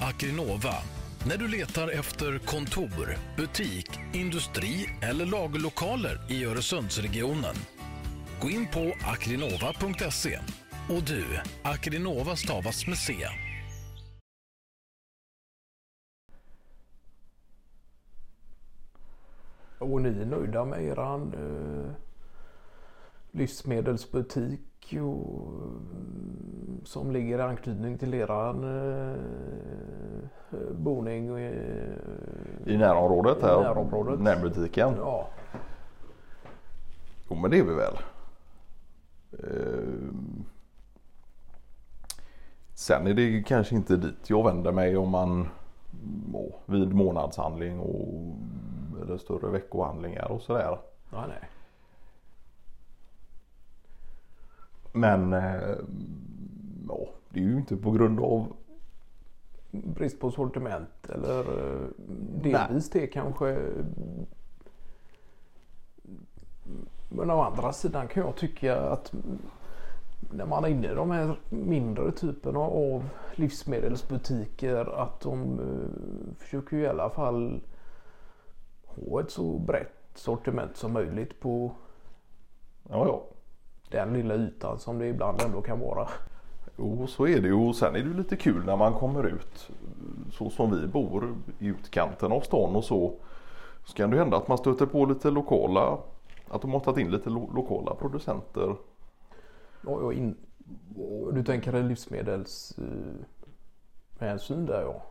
Akrinova. När du letar efter kontor, butik, industri eller lagerlokaler i Öresundsregionen. Gå in på akrinova.se. Och du, Akrinova stavas med C. Och ni är nöjda med eran eh, livsmedelsbutik och, mm, som ligger i anknytning till eran eh, boning? Eh, I närområdet här? I närområdet. Närbutiken? Ja. Jo men det är vi väl. Ehm. Sen är det kanske inte dit jag vänder mig om man åh, vid månadshandling och eller större veckohandlingar och sådär. Ja, nej. Men eh, ja, det är ju inte på grund av Brist på sortiment eller eh, delvis det kanske. Men å andra sidan kan jag tycka att när man är inne i de här mindre typerna av livsmedelsbutiker att de eh, försöker i alla fall ha ett så brett sortiment som möjligt på Ja, ja. Den lilla ytan som det ibland ändå kan vara. Jo, så är det ju. Och sen är det lite kul när man kommer ut så som vi bor i utkanten av stan och så. Så kan det hända att man stöter på lite lokala, att de har tagit in lite lo- lokala producenter. Och in, du tänker en livsmedels eh, där ja.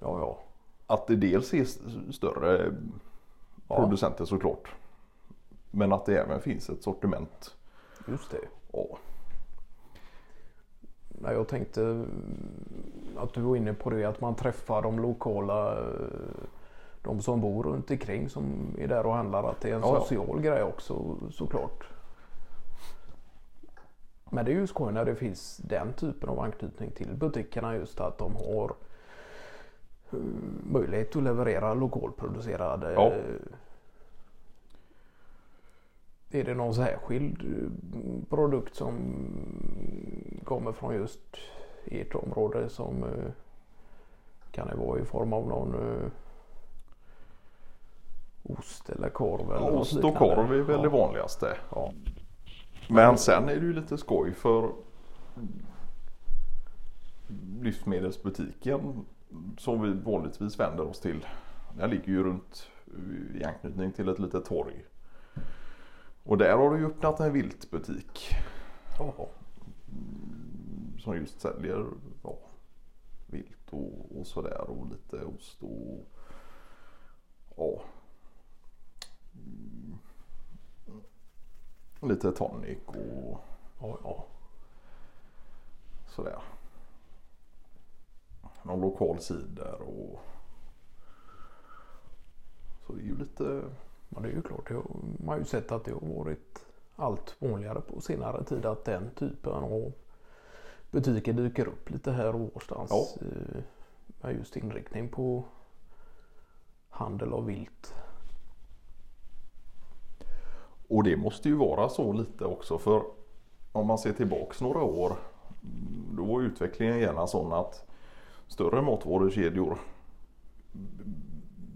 Ja, ja. Att det dels är större Ja. producenter såklart. Men att det även finns ett sortiment. Just det. Ja, Nej, jag tänkte att du var inne på det att man träffar de lokala, eh, de som bor runt omkring som är där och handlar. Att det är en Ja, ja. social grej också såklart. Men det är ju skoj när det finns den typen av anknytning till butikerna just att de har eh, möjlighet att leverera lokalproducerade. Ja. Är det någon särskild eh, produkt som kommer från just ert område som eh, kan det vara i form av någon eh, ost eller korv? Eller ost och korv är väl det Ja. vanligaste. Ja. Men sen är det ju lite skoj för livsmedelsbutiken som vi vanligtvis vänder oss till. Den ligger ju runt i anknytning till ett litet torg. Och där har du ju öppnat en viltbutik Jaha. som just säljer ja, vilt och, och sådär och lite ost och ja. Mm. Lite tonic och Ja, ja. sådär. Någon lokal cider och så det är ju lite Men det är ju klart, man har ju sett att det har varit allt vanligare på senare tid att den typen av butiker dyker upp lite här och varstans. Ja. eh, Med just inriktning på handel av vilt. Och det måste ju vara så lite också för om man ser tillbaks några år då var utvecklingen gärna sån att större matvarukedjor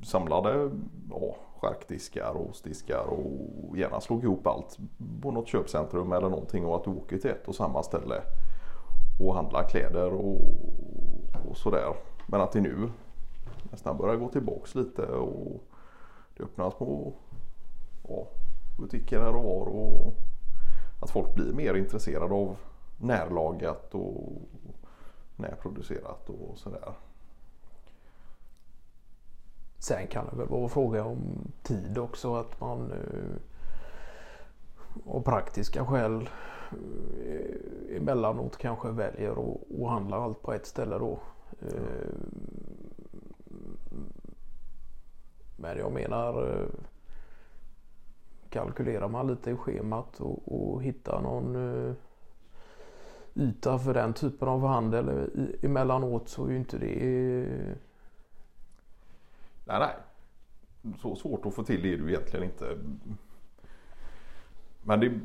samlade ja, charkdiskar och ostdiskar och gärna slog ihop allt på något köpcentrum eller någonting och att du åker till ett och samma ställe och handlar kläder och, och sådär. Men att det nu nästan börjar gå tillbaks lite och det öppnas små ja, butiker här och var och att folk blir mer intresserade av närlagat och närproducerat och sådär. Sen kan det väl vara fråga om tid också att man eh, av praktiska skäl eh, emellanåt kanske väljer att, att handla allt på ett ställe då. Eh, Men jag menar eh, kalkylerar man lite i schemat och, och hittar någon yta för den typen av handel emellanåt så är ju inte det Nej, nej. Så svårt att få till är det ju egentligen inte. Men det...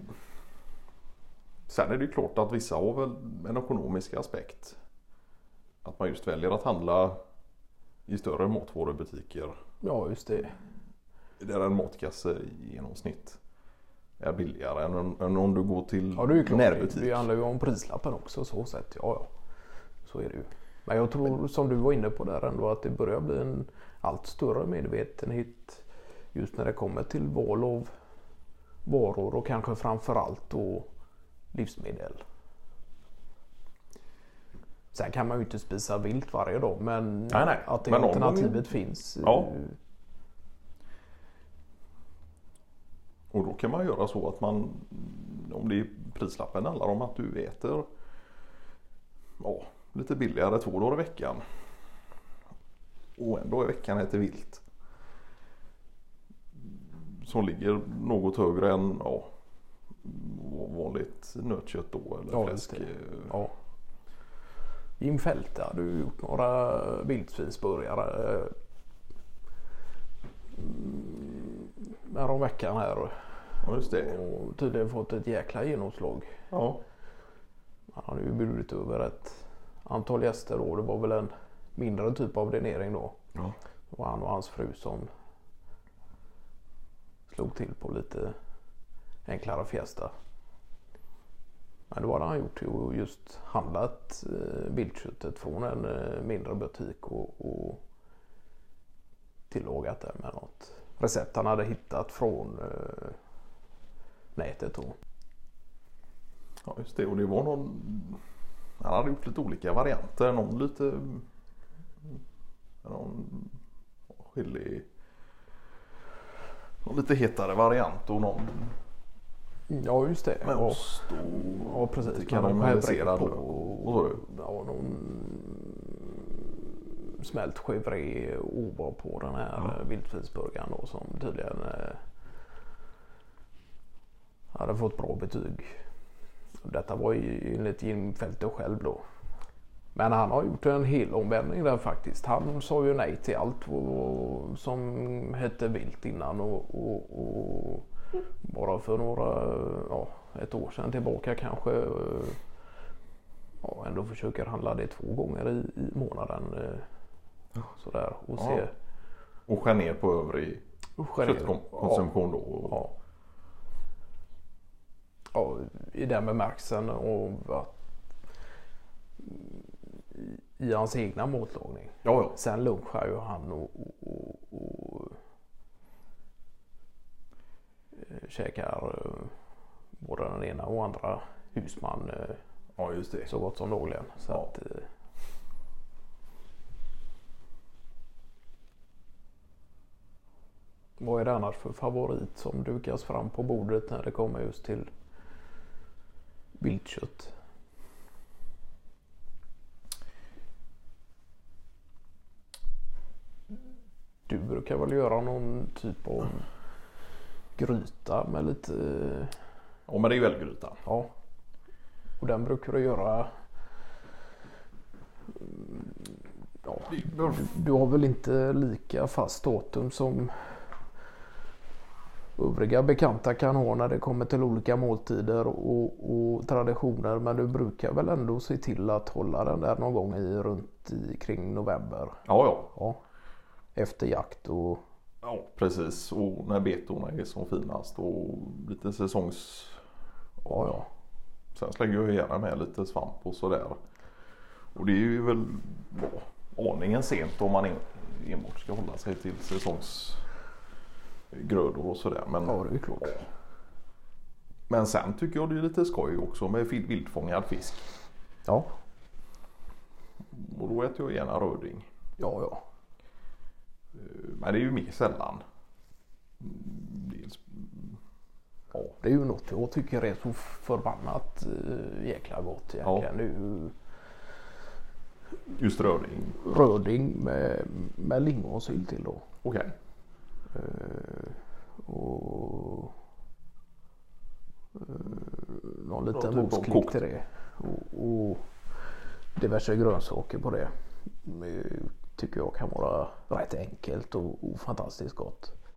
Sen är det ju klart att vissa har väl en ekonomisk aspekt. att man just väljer att handla i större matvarubutiker Ja, just det. där en matkasse i genomsnitt är billigare än, än om du går till Ja, det är ju klart. närbutik. Det handlar ju om prislappen också så sett. Ja, ja. Så är det ju. Men jag tror som du var inne på där ändå att det börjar bli en allt större medvetenhet just när det kommer till val av varor och kanske framförallt då livsmedel. Sen kan man ju inte spisa vilt varje dag men Nej, nej. att det Men alternativet finns. Ja. eh, Och då kan man göra så att man, om det är prislappen handlar om att du äter ja, lite billigare två dagar i veckan. Och en dag i veckan äter vilt. Som ligger något högre än ja, vanligt nötkött då eller Ja, fläsk. det. Ja. Jim Fälte hade ju gjort några vildsvinsburgare mm, veckan här Ja just det. och tydligen fått ett jäkla genomslag. Ja. Han hade ju bjudit över ett antal gäster då. Det var väl en mindre typ av dinering då. Ja. Det var han och hans fru som slog till på lite enklare fiesta. Men då hade han gjort ju just handlat eh, viltköttet från en eh, mindre butik och, och tillagat det med något recept han hade hittat från eh, nätet då. Ja just det och det var någon Han hade gjort lite olika varianter. Någon lite Någon chili Någon lite hetare variant och någon Ja just det. med Och- ost och Ja precis. karamelliserad. Vad sa du? Ja, någon smält chèvre ovanpå den här Ja. ja. vildsvinsburgaren då som tydligen eh, hade fått bra betyg. Detta var ju enligt Jim Fälter själv då. Men han har gjort en hel omvändning där faktiskt. Han sa ju nej till allt som hette vilt innan och, och, och bara för några, ja, ett år sedan tillbaka kanske eh, ja, ändå försöker handla det två gånger i, i månaden. eh, Sådär och Ja. se. Och skär ner på övrig köttkonsumtion då. Ja. Ja, i den bemärkelsen att i- hans egna matlagning. Ja, ja. Sen lunchar ju han och, och, och, och eh, käkar eh, både den ena och andra husman eh, ja just det. så gott som dagligen. Så Ja. att, vad är det annars för favorit som dukas fram på bordet när det kommer just till viltkött? Du brukar väl göra någon typ av gryta med lite Ja men det är ju älggryta. Ja. Och den brukar du göra. Ja, du, du har väl inte lika fast datum som övriga bekanta kan ha när det kommer till olika måltider och, och traditioner. Men du brukar väl ändå se till att hålla den där någon gång i runt i, kring november. Ja ja. Ja. Efter jakt och Ja precis och när betorna är som finast och lite säsongs... ja, ja. Sen slänger jag gärna med lite svamp och sådär. Och det är ju väl ja, aningen sent om man en- enbart ska hålla sig till säsongsgrödor och sådär. Men, Ja, det är klart. men sen tycker jag det är lite skoj också med vildfångad fisk. Ja, Och då äter jag gärna röding. ja, ja. Men det är ju mer sällan. Dels, ja, Det är ju något jag tycker är så förbannat uh, jäkla gott egentligen. Ju just röding. röding med, med lingonsylt till då. Okej. Eh, och eh, någon liten typ kokt. till det. Och, och diverse grönsaker på det. Eh, Tycker jag kan vara rätt enkelt och, och fantastiskt gott.